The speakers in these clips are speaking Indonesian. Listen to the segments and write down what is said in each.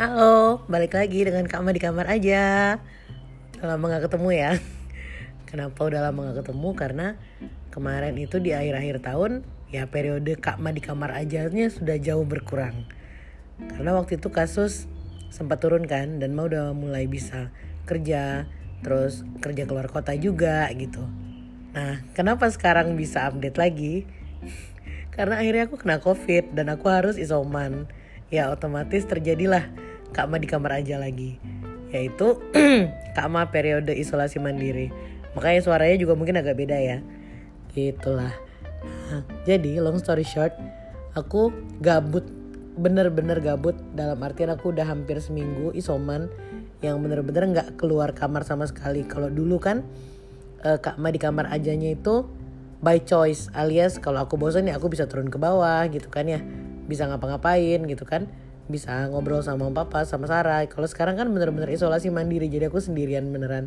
Halo, balik lagi dengan Kak Ma di kamar aja. Lama gak ketemu ya. Kenapa udah lama gak ketemu? Karena kemarin itu di akhir-akhir tahun ya periode Kak Ma di kamar aja-nya sudah jauh berkurang. Karena waktu itu kasus sempat turun kan dan mau udah mulai bisa kerja, terus kerja keluar kota juga gitu. Nah, kenapa sekarang bisa update lagi? Karena akhirnya aku kena covid dan aku harus isoman. Ya otomatis terjadilah Kak Ma di kamar aja lagi. Yaitu Kak Ma periode isolasi mandiri. Makanya suaranya juga mungkin agak beda ya. Gitulah. Nah, jadi long story short, aku gabut bener-bener gabut dalam artian aku udah hampir seminggu isoman yang bener-bener nggak keluar kamar sama sekali. Kalau dulu kan uh, Kak Ma di kamar ajanya itu by choice alias kalau aku bosan ya aku bisa turun ke bawah gitu kan ya bisa ngapa-ngapain gitu kan bisa ngobrol sama papa sama Sarah kalau sekarang kan bener-bener isolasi mandiri jadi aku sendirian beneran.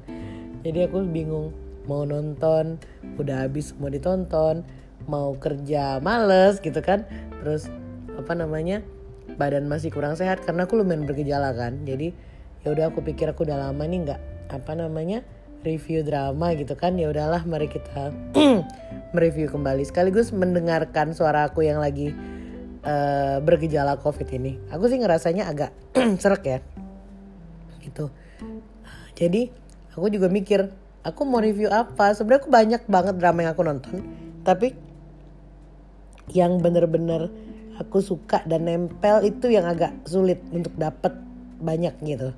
Jadi aku bingung mau nonton udah habis mau ditonton mau kerja males gitu kan. Terus apa namanya badan masih kurang sehat karena aku lumayan bergejala kan. Jadi ya udah aku pikir aku udah lama nih nggak apa namanya review drama gitu kan. Ya udahlah mari kita mereview kembali. Sekaligus mendengarkan suara aku yang lagi uh, bergejala covid ini aku sih ngerasanya agak serak ya. Gitu. Jadi aku juga mikir aku mau review apa? Sebenarnya aku banyak banget drama yang aku nonton tapi yang bener-bener aku suka dan nempel itu yang agak sulit untuk dapet banyak gitu.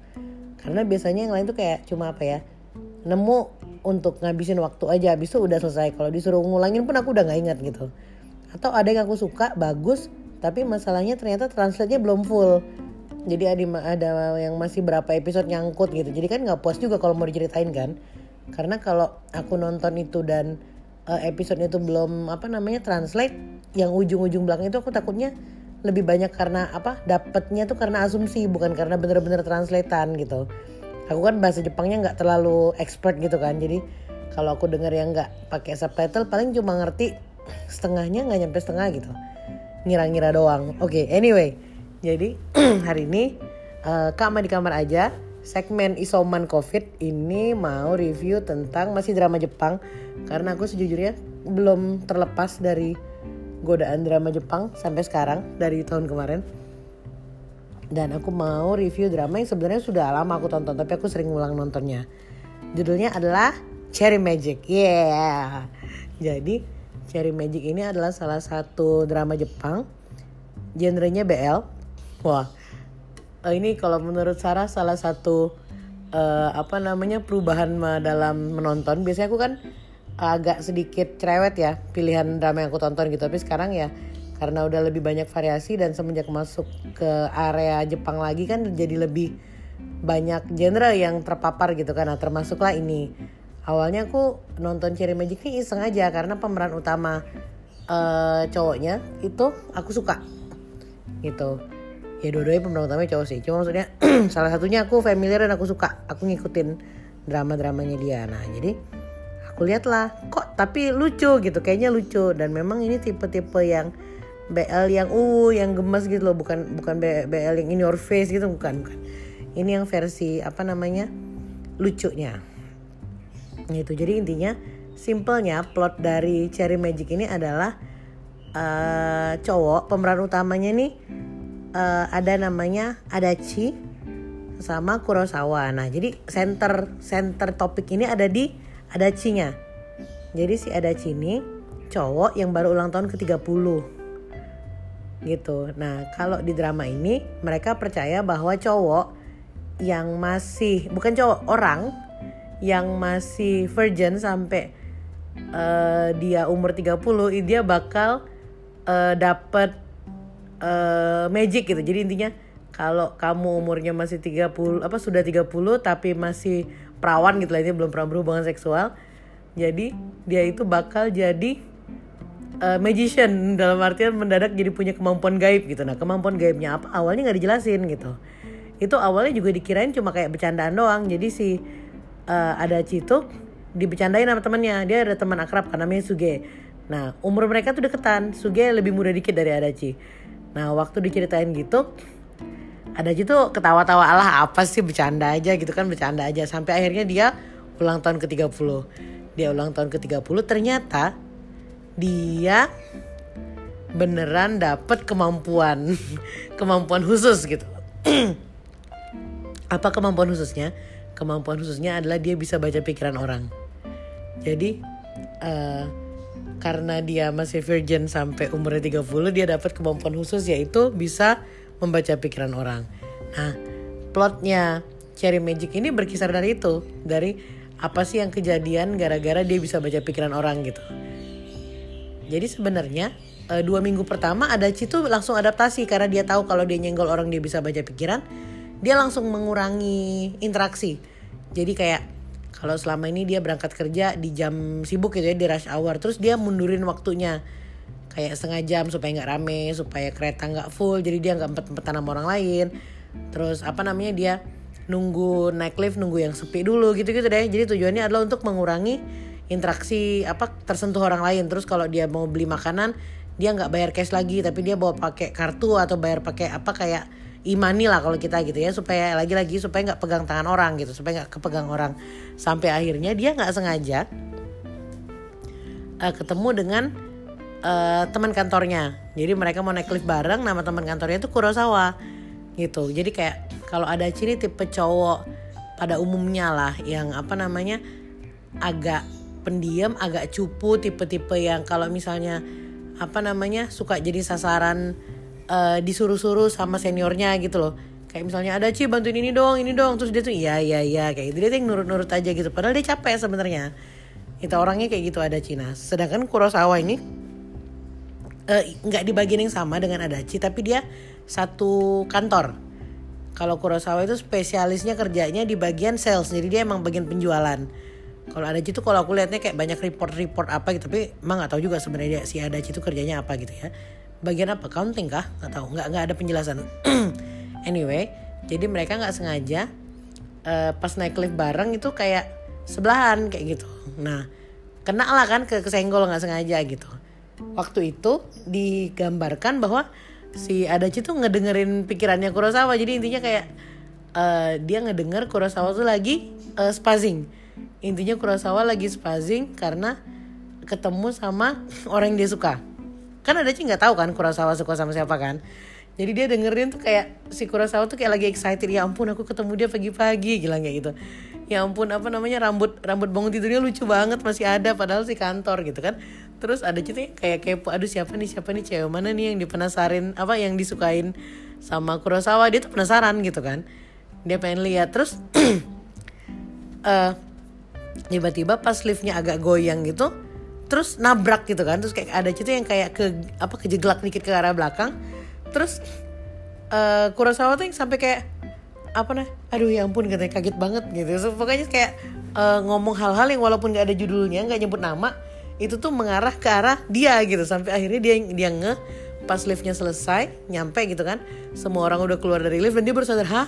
Karena biasanya yang lain tuh kayak cuma apa ya nemu untuk ngabisin waktu aja habis itu udah selesai. Kalau disuruh ngulangin pun aku udah nggak ingat gitu. Atau ada yang aku suka bagus tapi masalahnya ternyata translate-nya belum full. Jadi ada ada yang masih berapa episode nyangkut gitu. Jadi kan nggak puas juga kalau mau diceritain kan. Karena kalau aku nonton itu dan uh, episode itu belum apa namanya translate yang ujung-ujung belakang itu aku takutnya lebih banyak karena apa dapetnya tuh karena asumsi bukan karena bener-bener translatean gitu. Aku kan bahasa Jepangnya nggak terlalu expert gitu kan. Jadi kalau aku denger yang nggak pakai subtitle paling cuma ngerti setengahnya nggak nyampe setengah gitu ngira-ngira doang oke okay, anyway jadi hari ini uh, kak di kamar aja segmen isoman covid ini mau review tentang masih drama Jepang karena aku sejujurnya belum terlepas dari godaan drama Jepang sampai sekarang dari tahun kemarin dan aku mau review drama yang sebenarnya sudah lama aku tonton tapi aku sering ulang nontonnya. Judulnya adalah Cherry Magic. Yeah. Jadi Cherry Magic ini adalah salah satu drama Jepang. Genrenya BL. Wah. Eh, ini kalau menurut Sarah salah satu uh, apa namanya perubahan dalam menonton. Biasanya aku kan agak sedikit cerewet ya pilihan drama yang aku tonton gitu. Tapi sekarang ya karena udah lebih banyak variasi dan semenjak masuk ke area Jepang lagi kan jadi lebih banyak genre yang terpapar gitu kan nah termasuklah ini awalnya aku nonton Cherry Magic ini iseng aja karena pemeran utama uh, cowoknya itu aku suka gitu. Ya dua-duanya pemeran utamanya cowok sih. Cuma maksudnya salah satunya aku familiar dan aku suka. Aku ngikutin drama-dramanya dia. Nah jadi aku lihat lah kok tapi lucu? gitu. Kayaknya lucu. Dan memang ini tipe-tipe yang BL yang uh yang gemes gitu loh. Bukan bukan BL yang in your face gitu. Bukan bukan. Ini yang versi apa namanya lucunya gitu. Jadi intinya simpelnya plot dari Cherry Magic ini adalah uh, cowok pemeran utamanya nih uh, ada namanya Adachi sama Kurosawa. Nah jadi center center topik ini ada di Adachi-nya. Jadi si Adachi ini cowok yang baru ulang tahun ke 30 gitu. Nah, kalau di drama ini mereka percaya bahwa cowok yang masih bukan cowok orang yang masih virgin sampai uh, dia umur 30 dia bakal uh, dapet uh, magic gitu. Jadi intinya kalau kamu umurnya masih 30 apa sudah 30 tapi masih perawan gitu lah ini belum pernah berhubungan seksual. Jadi dia itu bakal jadi uh, magician dalam artian mendadak jadi punya kemampuan gaib gitu. Nah kemampuan gaibnya apa? Awalnya nggak dijelasin gitu. Itu awalnya juga dikirain cuma kayak bercandaan doang. Jadi si uh, ada Cituk dibecandain sama temannya. Dia ada teman akrab kan namanya Suge. Nah umur mereka tuh deketan. Suge lebih muda dikit dari Adachi. Nah waktu diceritain gitu, ada gitu ketawa-tawa Allah apa sih bercanda aja gitu kan bercanda aja sampai akhirnya dia ulang tahun ke-30 dia ulang tahun ke-30 ternyata dia beneran dapet kemampuan kemampuan khusus gitu apa kemampuan khususnya kemampuan khususnya adalah dia bisa baca pikiran orang jadi uh, karena dia masih virgin sampai umurnya 30 dia dapat kemampuan khusus yaitu bisa membaca pikiran orang. Nah, plotnya Cherry Magic ini berkisar dari itu, dari apa sih yang kejadian gara-gara dia bisa baca pikiran orang gitu. Jadi sebenarnya eh, dua minggu pertama ada Citu langsung adaptasi karena dia tahu kalau dia nyenggol orang dia bisa baca pikiran, dia langsung mengurangi interaksi. Jadi kayak kalau selama ini dia berangkat kerja di jam sibuk gitu ya di rush hour, terus dia mundurin waktunya. Kayak setengah jam supaya nggak rame supaya kereta nggak full jadi dia nggak empet empetan sama orang lain. Terus apa namanya dia nunggu naik lift nunggu yang sepi dulu gitu gitu deh. Jadi tujuannya adalah untuk mengurangi interaksi apa tersentuh orang lain. Terus kalau dia mau beli makanan dia nggak bayar cash lagi tapi dia bawa pakai kartu atau bayar pakai apa kayak imani lah kalau kita gitu ya supaya lagi-lagi supaya nggak pegang tangan orang gitu supaya nggak kepegang orang sampai akhirnya dia nggak sengaja uh, ketemu dengan uh, teman kantornya. Jadi mereka mau naik lift bareng, nama teman kantornya itu Kurosawa gitu. Jadi kayak kalau ada ciri tipe cowok pada umumnya lah yang apa namanya agak pendiam, agak cupu, tipe-tipe yang kalau misalnya apa namanya suka jadi sasaran uh, disuruh-suruh sama seniornya gitu loh. Kayak misalnya ada Ci bantuin ini dong, ini dong. Terus dia tuh iya iya iya kayak gitu. Dia tuh nurut-nurut aja gitu. Padahal dia capek sebenarnya. Kita orangnya kayak gitu ada Cina. Sedangkan Kurosawa ini Eh, nggak uh, di yang sama dengan Adachi tapi dia satu kantor. Kalau Kurosawa itu spesialisnya kerjanya di bagian sales, jadi dia emang bagian penjualan. Kalau Adachi itu kalau aku lihatnya kayak banyak report-report apa gitu, tapi emang nggak tahu juga sebenarnya si Adachi itu kerjanya apa gitu ya. Bagian apa? Counting kah? Nggak tahu, nggak nggak ada penjelasan. anyway, jadi mereka nggak sengaja uh, pas naik lift bareng itu kayak sebelahan kayak gitu. Nah, kena lah kan ke kesenggol nggak sengaja gitu waktu itu digambarkan bahwa si Adachi tuh ngedengerin pikirannya Kurosawa jadi intinya kayak uh, dia ngedenger Kurosawa tuh lagi uh, spazing intinya Kurosawa lagi spazing karena ketemu sama orang yang dia suka kan Adachi nggak tahu kan Kurosawa suka sama siapa kan. Jadi dia dengerin tuh kayak si Kurosawa tuh kayak lagi excited ya ampun aku ketemu dia pagi-pagi gila kayak gitu. Ya ampun apa namanya rambut rambut bangun tidurnya lucu banget masih ada padahal si kantor gitu kan. Terus ada juga kayak kepo aduh siapa nih siapa nih cewek mana nih yang dipenasarin apa yang disukain sama Kurosawa? Dia tuh penasaran gitu kan. Dia pengen lihat. Terus uh, tiba-tiba pas liftnya agak goyang gitu terus nabrak gitu kan. Terus kayak ada gitu yang kayak ke apa kejeglak dikit ke arah belakang. Terus uh, Kurosawa tuh yang sampai kayak apa nih aduh ya ampun katanya kaget banget gitu. So, pokoknya kayak uh, ngomong hal-hal yang walaupun gak ada judulnya nggak nyebut nama itu tuh mengarah ke arah dia gitu. Sampai akhirnya dia dia nge pas liftnya selesai nyampe gitu kan. Semua orang udah keluar dari lift dan dia baru sadar hah?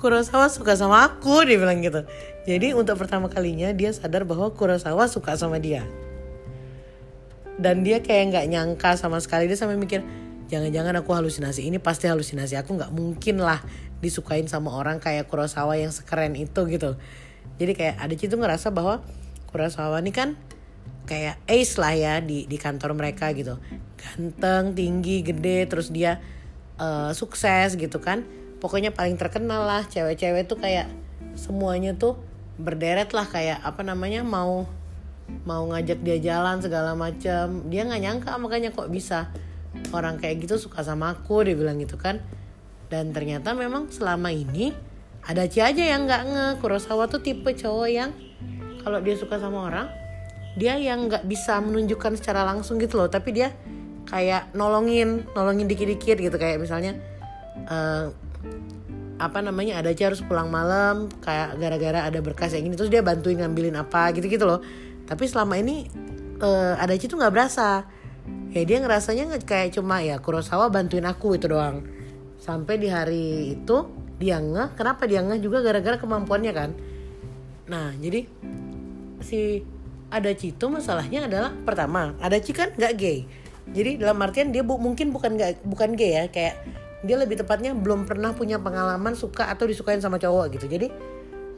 Kurosawa suka sama aku? Dia bilang gitu. Jadi untuk pertama kalinya dia sadar bahwa Kurosawa suka sama dia dan dia kayak nggak nyangka sama sekali. Dia sampai mikir jangan-jangan aku halusinasi ini pasti halusinasi aku nggak mungkin lah disukain sama orang kayak Kurosawa yang sekeren itu gitu. Jadi kayak ada tuh ngerasa bahwa Kurosawa ini kan kayak ace lah ya di di kantor mereka gitu. Ganteng tinggi gede terus dia uh, sukses gitu kan. Pokoknya paling terkenal lah cewek-cewek tuh kayak semuanya tuh berderet lah kayak apa namanya mau mau ngajak dia jalan segala macam. Dia nggak nyangka makanya kok bisa. Orang kayak gitu suka sama aku dia bilang gitu kan. Dan ternyata memang selama ini ada aja yang nggak nge. Kurosawa tuh tipe cowok yang kalau dia suka sama orang dia yang nggak bisa menunjukkan secara langsung gitu loh. Tapi dia kayak nolongin nolongin dikit-dikit gitu. Kayak misalnya uh, apa namanya ada aja harus pulang malam kayak gara-gara ada berkas yang ini terus dia bantuin ngambilin apa gitu-gitu loh tapi selama ini uh, ada tuh nggak berasa. Ya dia ngerasanya kayak cuma ya Kurosawa bantuin aku itu doang. Sampai di hari itu dia ngeh. Kenapa dia ngeh juga? Gara-gara kemampuannya kan? Nah jadi si ada itu masalahnya adalah pertama ada Adachi kan nggak gay. Jadi dalam artian dia bu, mungkin bukan nggak bukan gay ya. Kayak dia lebih tepatnya belum pernah punya pengalaman suka atau disukain sama cowok gitu. Jadi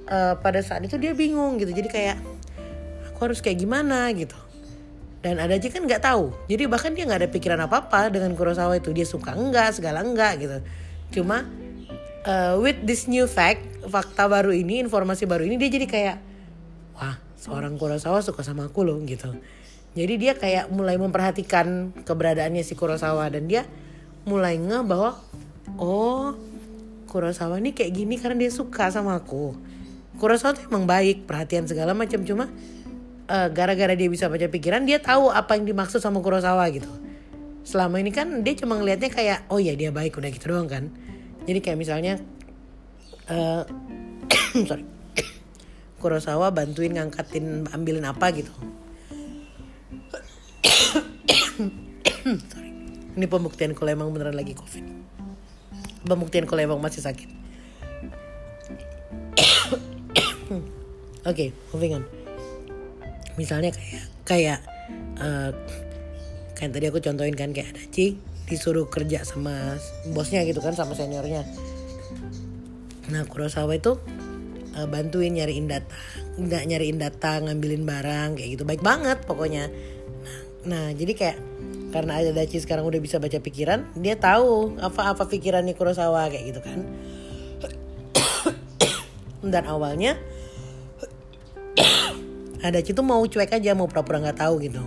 uh, pada saat itu dia bingung gitu. Jadi kayak harus kayak gimana gitu. Dan ada aja kan nggak tahu. Jadi bahkan dia nggak ada pikiran apa apa dengan Kurosawa itu. Dia suka enggak segala enggak gitu. Cuma uh, with this new fact fakta baru ini informasi baru ini dia jadi kayak wah seorang Kurosawa suka sama aku loh gitu. Jadi dia kayak mulai memperhatikan keberadaannya si Kurosawa. Dan dia mulai nge bahwa oh Kurosawa ini kayak gini karena dia suka sama aku. Kurosawa tuh emang baik perhatian segala macam. Cuma eh, gara-gara dia bisa baca pikiran dia tahu apa yang dimaksud sama Kurosawa gitu. Selama ini kan dia cuma ngelihatnya kayak oh ya dia baik udah gitu doang kan. Jadi kayak misalnya uh, sorry. Kurosawa bantuin ngangkatin ambilin apa gitu. Sorry. Ini pembuktian kalau emang beneran lagi covid. Pembuktian kalau emang masih sakit. Oke okay, moving on misalnya kayak kayak uh, kayak tadi aku contohin kan kayak ada Cik disuruh kerja sama bosnya gitu kan sama seniornya. Nah Kurosawa itu uh, bantuin nyariin data nggak nyariin data ngambilin barang kayak gitu. Baik banget pokoknya. Nah, nah jadi kayak karena ada Daci sekarang udah bisa baca pikiran dia tahu apa apa pikirannya Kurosawa kayak gitu kan. Dan awalnya ada itu mau cuek aja mau pura-pura nggak tahu gitu.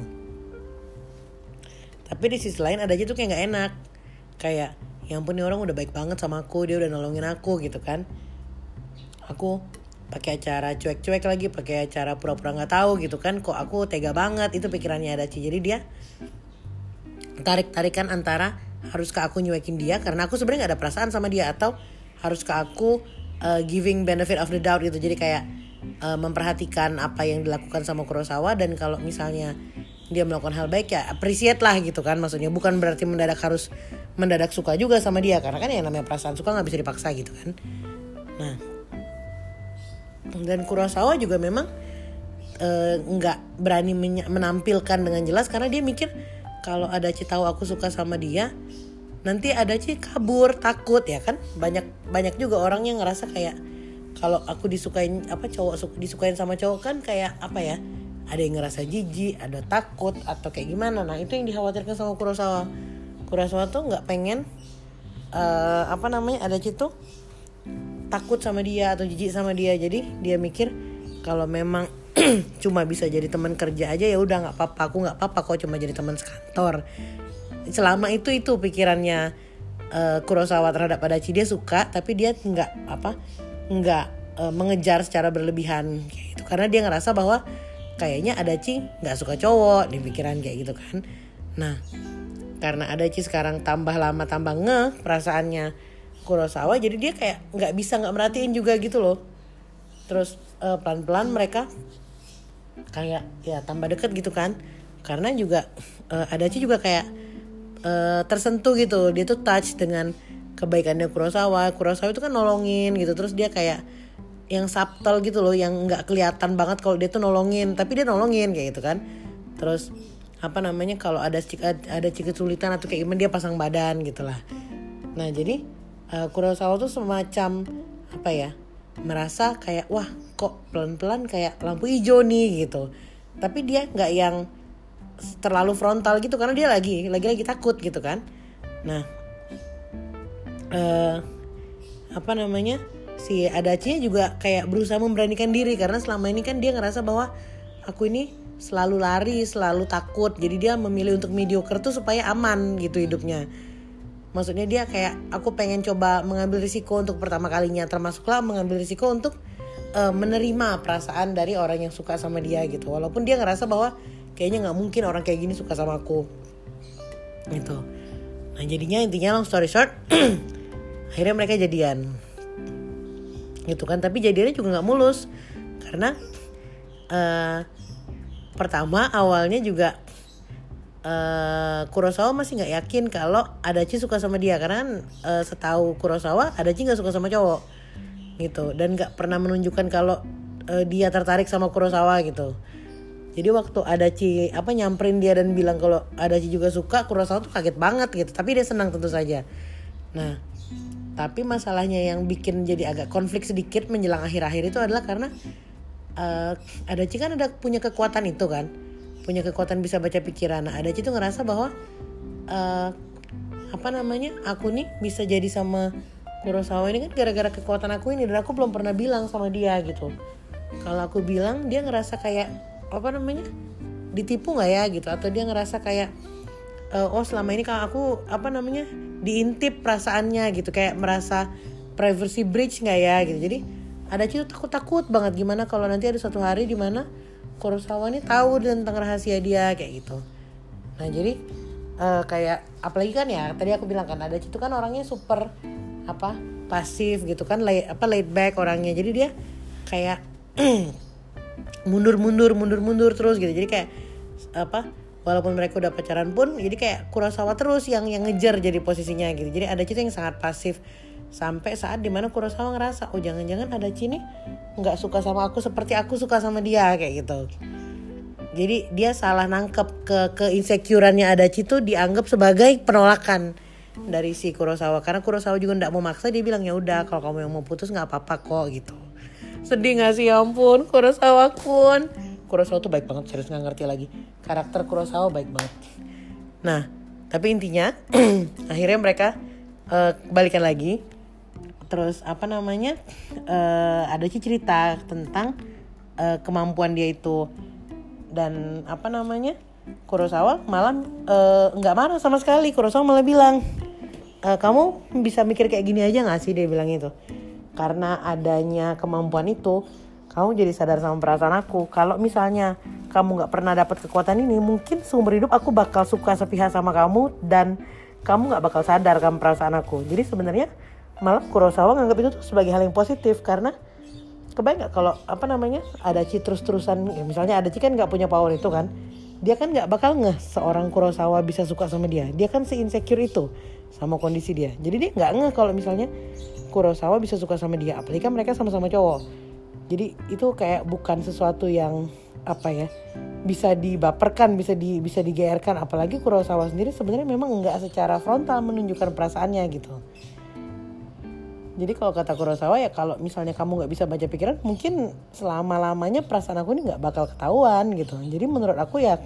Tapi di sisi lain ada tuh kayak nggak enak. Kayak yang pun orang udah baik banget sama aku dia udah nolongin aku gitu kan. Aku pakai acara cuek-cuek lagi pakai acara pura-pura nggak tahu gitu kan. Kok aku tega banget? Itu pikirannya ada jadi dia tarik-tarikan antara harus ke aku nyuekin dia? Karena aku sebenarnya nggak ada perasaan sama dia. Atau harus ke aku uh, giving benefit of the doubt gitu. Jadi kayak uh, memperhatikan apa yang dilakukan sama Kurosawa dan kalau misalnya dia melakukan hal baik ya appreciate lah gitu kan. Maksudnya bukan berarti mendadak harus mendadak suka juga sama dia karena kan yang namanya perasaan suka nggak bisa dipaksa gitu kan. Nah dan Kurosawa juga memang eh, nggak uh, berani menampilkan dengan jelas karena dia mikir kalau ada Ci tahu aku suka sama dia nanti ada Ci kabur takut ya kan? Banyak banyak juga orang yang ngerasa kayak kalau aku disukain apa cowok disukain sama cowok kan kayak apa ya ada yang ngerasa jijik ada takut atau kayak gimana. Nah itu yang dikhawatirkan sama Kurosawa. Kurosawa tuh nggak pengen uh, apa namanya ada citu takut sama dia atau jijik sama dia. Jadi dia mikir kalau memang cuma bisa jadi teman kerja aja ya udah nggak apa-apa. Aku nggak apa-apa kok cuma jadi teman sekantor. Selama itu itu pikirannya uh, Kurosawa terhadap Adachi dia suka tapi dia nggak apa nggak uh, mengejar secara berlebihan kayak gitu. Karena dia ngerasa bahwa kayaknya ada Ci nggak suka cowok di pikiran kayak gitu kan. Nah karena ada Ci sekarang tambah lama tambah nge perasaannya Kurosawa jadi dia kayak nggak bisa nggak merhatiin juga gitu loh. Terus uh, pelan-pelan mereka kayak ya tambah deket gitu kan. Karena juga uh, ada Ci juga kayak uh, tersentuh gitu. Dia tuh touch dengan kebaikannya Kurosawa Kurosawa itu kan nolongin gitu. Terus dia kayak yang subtle gitu loh yang nggak kelihatan banget kalau dia tuh nolongin. Tapi dia nolongin kayak gitu kan. Terus apa namanya kalau ada ada cik kesulitan atau kayak gimana dia pasang badan gitulah nah jadi uh, Kurosawa tuh semacam apa ya merasa kayak wah kok pelan-pelan kayak lampu hijau nih gitu. Tapi dia nggak yang terlalu frontal gitu karena dia lagi lagi lagi takut gitu kan. Nah uh, apa namanya si Adachi juga kayak berusaha memberanikan diri karena selama ini kan dia ngerasa bahwa aku ini selalu lari, selalu takut. Jadi dia memilih untuk mediocre tuh supaya aman gitu hidupnya. Maksudnya dia kayak aku pengen coba mengambil risiko untuk pertama kalinya termasuklah mengambil risiko untuk uh, menerima perasaan dari orang yang suka sama dia gitu. Walaupun dia ngerasa bahwa kayaknya nggak mungkin orang kayak gini suka sama aku. Gitu. Nah jadinya intinya long story short akhirnya mereka jadian. Gitu kan tapi jadinya juga nggak mulus. Karena uh, pertama awalnya juga uh, Kurosawa masih nggak yakin kalau Adachi suka sama dia. Karena uh, setahu Kurosawa Adachi nggak suka sama cowok. Gitu. Dan nggak pernah menunjukkan kalau uh, dia tertarik sama Kurosawa gitu. Jadi waktu Adachi apa nyamperin dia dan bilang kalau Adachi juga suka Kurosawa tuh kaget banget gitu. Tapi dia senang tentu saja. Nah tapi masalahnya yang bikin jadi agak konflik sedikit menjelang akhir-akhir itu adalah karena uh, ada kan ada punya kekuatan itu kan. Punya kekuatan bisa baca pikiran. Nah ada Ci tuh ngerasa bahwa uh, apa namanya aku nih bisa jadi sama Kurosawa ini kan gara-gara kekuatan aku ini. Dan aku belum pernah bilang sama dia gitu. Kalau aku bilang dia ngerasa kayak apa namanya ditipu nggak ya gitu? Atau dia ngerasa kayak uh, oh selama ini kalau aku apa namanya diintip perasaannya gitu kayak merasa privacy breach nggak ya gitu. Jadi ada tuh takut takut banget gimana kalau nanti ada suatu hari di mana Kurosawa ini tahu tentang rahasia dia kayak gitu. Nah jadi uh, kayak apalagi kan ya tadi aku bilang kan ada itu kan orangnya super apa pasif gitu kan lay, apa laid back orangnya. Jadi dia kayak mundur mundur mundur mundur terus gitu. Jadi kayak apa walaupun mereka udah pacaran pun jadi kayak Kurosawa terus yang yang ngejar jadi posisinya gitu. Jadi ada Ci yang sangat pasif. Sampai saat di mana Kurosawa ngerasa oh jangan-jangan ada Ci nih nggak suka sama aku seperti aku suka sama dia kayak gitu. Jadi dia salah nangkep ke ke insecureannya Adachi tuh dianggap sebagai penolakan dari si Kurosawa. Karena Kurosawa juga nggak mau maksa dia bilang ya udah kalau kamu yang mau putus nggak apa-apa kok gitu. Sedih gak sih? Ya ampun Kurosawa pun Kurosawa tuh baik banget serius nggak ngerti lagi. Karakter Kurosawa baik banget. Nah tapi intinya akhirnya mereka uh, balikan lagi. Terus apa namanya uh, ada sih cerita tentang uh, kemampuan dia itu. Dan apa namanya Kurosawa malah nggak uh, marah sama sekali. Kurosawa malah bilang e, kamu bisa mikir kayak gini aja nggak sih? Dia bilang itu karena adanya kemampuan itu kamu jadi sadar sama perasaan aku. Kalau misalnya kamu nggak pernah dapat kekuatan ini mungkin seumur hidup aku bakal suka sepihak sama kamu dan kamu nggak bakal sadar kan perasaan aku. Jadi sebenarnya malah Kurosawa nganggap itu tuh sebagai hal yang positif karena kebayang nggak kalau apa namanya ada Ci terus-terusan ya misalnya ada Ci kan nggak punya power itu kan. Dia kan nggak bakal ngeh seorang Kurosawa bisa suka sama dia. Dia kan si insecure itu sama kondisi dia. Jadi dia nggak ngeh kalau misalnya Kurosawa bisa suka sama dia. Apalagi kan mereka sama-sama cowok jadi itu kayak bukan sesuatu yang apa ya bisa dibaperkan bisa di bisa digeerkan. Apalagi Kurosawa sendiri sebenarnya memang nggak secara frontal menunjukkan perasaannya gitu. Jadi kalau kata Kurosawa ya kalau misalnya kamu nggak bisa baca pikiran mungkin selama lamanya perasaan aku ini nggak bakal ketahuan gitu. Jadi menurut aku ya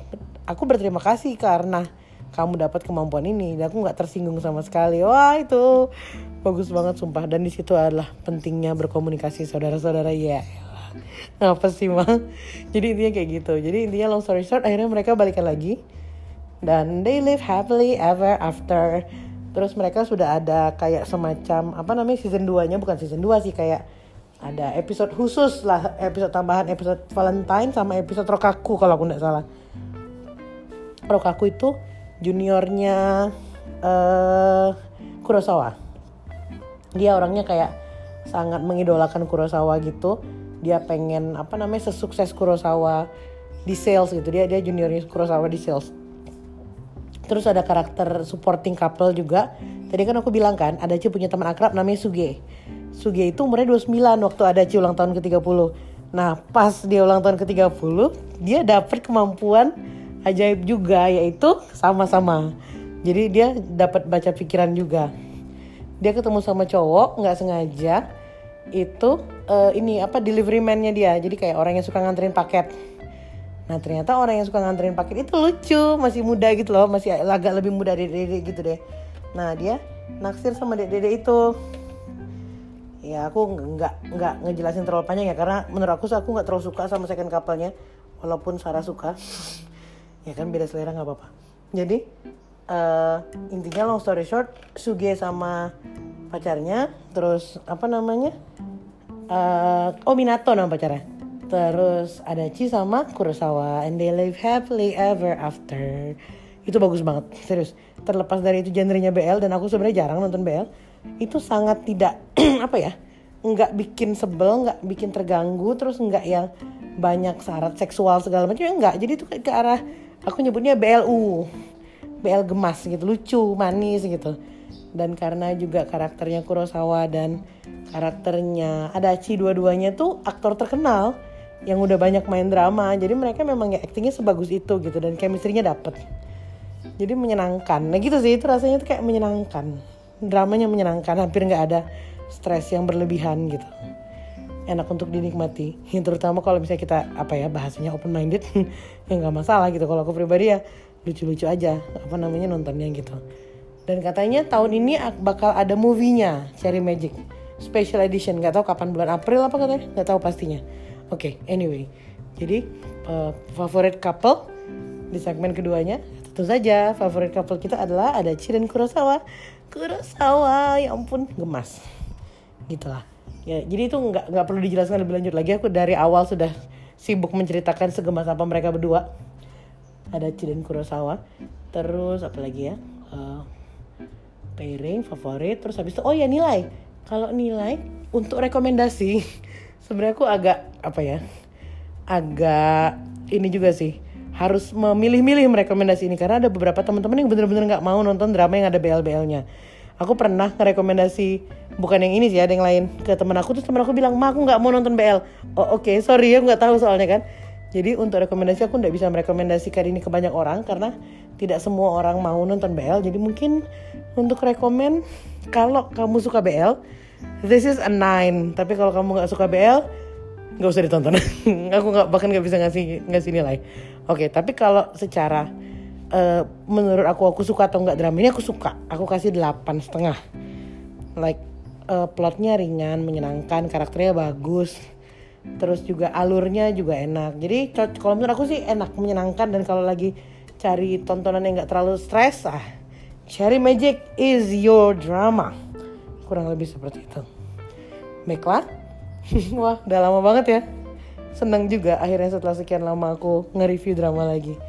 aku berterima kasih karena kamu dapat kemampuan ini. Dan aku nggak tersinggung sama sekali. Wah itu bagus banget sumpah. Dan di situ adalah pentingnya berkomunikasi saudara-saudara. Ya apa sih mah jadi intinya kayak gitu. Jadi intinya long story short akhirnya mereka balikan lagi. Dan they live happily ever after. Terus mereka sudah ada kayak semacam apa namanya season 2 nya bukan season 2 sih kayak ada episode khusus lah. Episode tambahan episode Valentine sama episode Rokaku kalau aku nggak salah. Rokaku itu juniornya uh, Kurosawa. Dia orangnya kayak sangat mengidolakan Kurosawa gitu. Dia pengen apa namanya sesukses Kurosawa di sales gitu. Dia dia juniornya Kurosawa di sales. Terus ada karakter supporting couple juga. Tadi kan aku bilang kan ada punya teman akrab namanya Suge. Suge itu umurnya 29 waktu ada ulang tahun ke-30 nah pas dia ulang tahun ke-30 dia dapet kemampuan ajaib juga yaitu sama-sama. Jadi dia dapat baca pikiran juga. Dia ketemu sama cowok nggak sengaja itu uh, ini apa delivery man-nya dia. Jadi kayak orang yang suka nganterin paket. Nah ternyata orang yang suka nganterin paket itu lucu masih muda gitu loh masih agak lebih muda dari dede gitu deh. Nah dia naksir sama dede itu. Ya aku nggak nggak ngejelasin terlalu panjang ya karena menurut aku aku nggak terlalu suka sama second couple-nya walaupun Sarah suka ya kan beda selera nggak apa-apa. Jadi uh, intinya long story short Suge sama pacarnya terus apa namanya uh, oh Minato nama pacarnya. Terus ada Chi sama Kurosawa and they live happily ever after. Itu bagus banget serius. Terlepas dari itu genrenya BL dan aku sebenarnya jarang nonton BL itu sangat tidak apa ya nggak bikin sebel nggak bikin terganggu terus nggak yang banyak syarat seksual segala macam ya nggak. Jadi itu ke, ke arah aku nyebutnya BLU BL gemas gitu lucu manis gitu. Dan karena juga karakternya Kurosawa dan karakternya Adachi dua-duanya tuh aktor terkenal yang udah banyak main drama. Jadi mereka memang ya aktingnya sebagus itu gitu dan chemistry-nya dapet. Jadi menyenangkan. Nah gitu sih. Itu rasanya tuh kayak menyenangkan. Dramanya menyenangkan. Hampir nggak ada stres yang berlebihan gitu enak untuk dinikmati. Terutama kalau misalnya kita apa ya bahasanya open minded ya nggak masalah gitu. Kalau aku pribadi ya lucu-lucu aja apa namanya nontonnya gitu. Dan katanya tahun ini bakal ada movie-nya Cherry Magic. Special edition nggak tahu kapan bulan April apa katanya nggak tahu pastinya. Oke okay, anyway. Jadi uh, favorit couple di segmen keduanya tentu saja favorit couple kita adalah ada Chiren Kurosawa. Kurosawa ya ampun gemas. Gitulah ya jadi itu nggak nggak perlu dijelaskan lebih lanjut lagi. Aku dari awal sudah sibuk menceritakan segemas apa mereka berdua. Ada Chiden Kurosawa terus apa lagi ya? Uh, pairing favorit terus habis itu oh ya nilai. Kalau nilai untuk rekomendasi sebenarnya aku agak apa ya agak ini juga sih harus memilih-milih merekomendasi ini. Karena ada beberapa teman-teman yang bener-bener nggak mau nonton drama yang ada BL-BL-nya aku pernah ngerekomendasi bukan yang ini sih ada yang lain. Ke teman aku terus teman aku bilang ma aku nggak mau nonton BL oh oke okay, sorry ya nggak tahu soalnya kan. Jadi untuk rekomendasi aku nggak bisa merekomendasikan ini ke banyak orang karena tidak semua orang mau nonton BL jadi mungkin untuk rekomend kalau kamu suka BL this is a nine. Tapi kalau kamu nggak suka BL nggak usah ditonton. Aku nggak bahkan nggak bisa ngasih ngasih nilai. Oke okay, tapi kalau secara uh, menurut aku aku suka atau enggak drama ini aku suka. Aku kasih delapan setengah. Like uh, plotnya ringan menyenangkan karakternya bagus. Terus juga alurnya juga enak. Jadi kalau menurut aku sih enak menyenangkan. Dan kalau lagi cari tontonan yang nggak terlalu stres ah Cherry Magic is your drama. Kurang lebih seperti itu. Baiklah. Wah udah lama banget ya. Senang juga akhirnya setelah sekian lama aku nge-review drama lagi.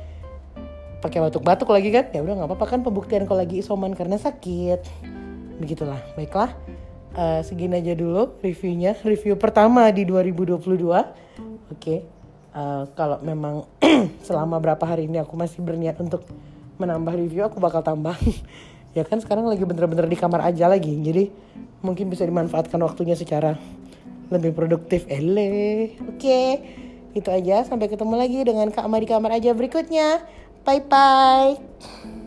Pakai batuk-batuk lagi kan? Ya udah nggak apa-apa kan pembuktian kalau lagi isoman karena sakit. Begitulah. Baiklah uh, segini aja dulu reviewnya. Review pertama di 2022 oke. Okay. uh, kalau memang selama berapa hari ini aku masih berniat untuk menambah review aku bakal tambah. Ya kan sekarang lagi bener-bener di kamar aja lagi. Jadi mungkin bisa dimanfaatkan waktunya secara lebih produktif. Ele. Oke. Okay. itu aja. Sampai ketemu lagi dengan Kak Ma di kamar aja berikutnya. Bye bye.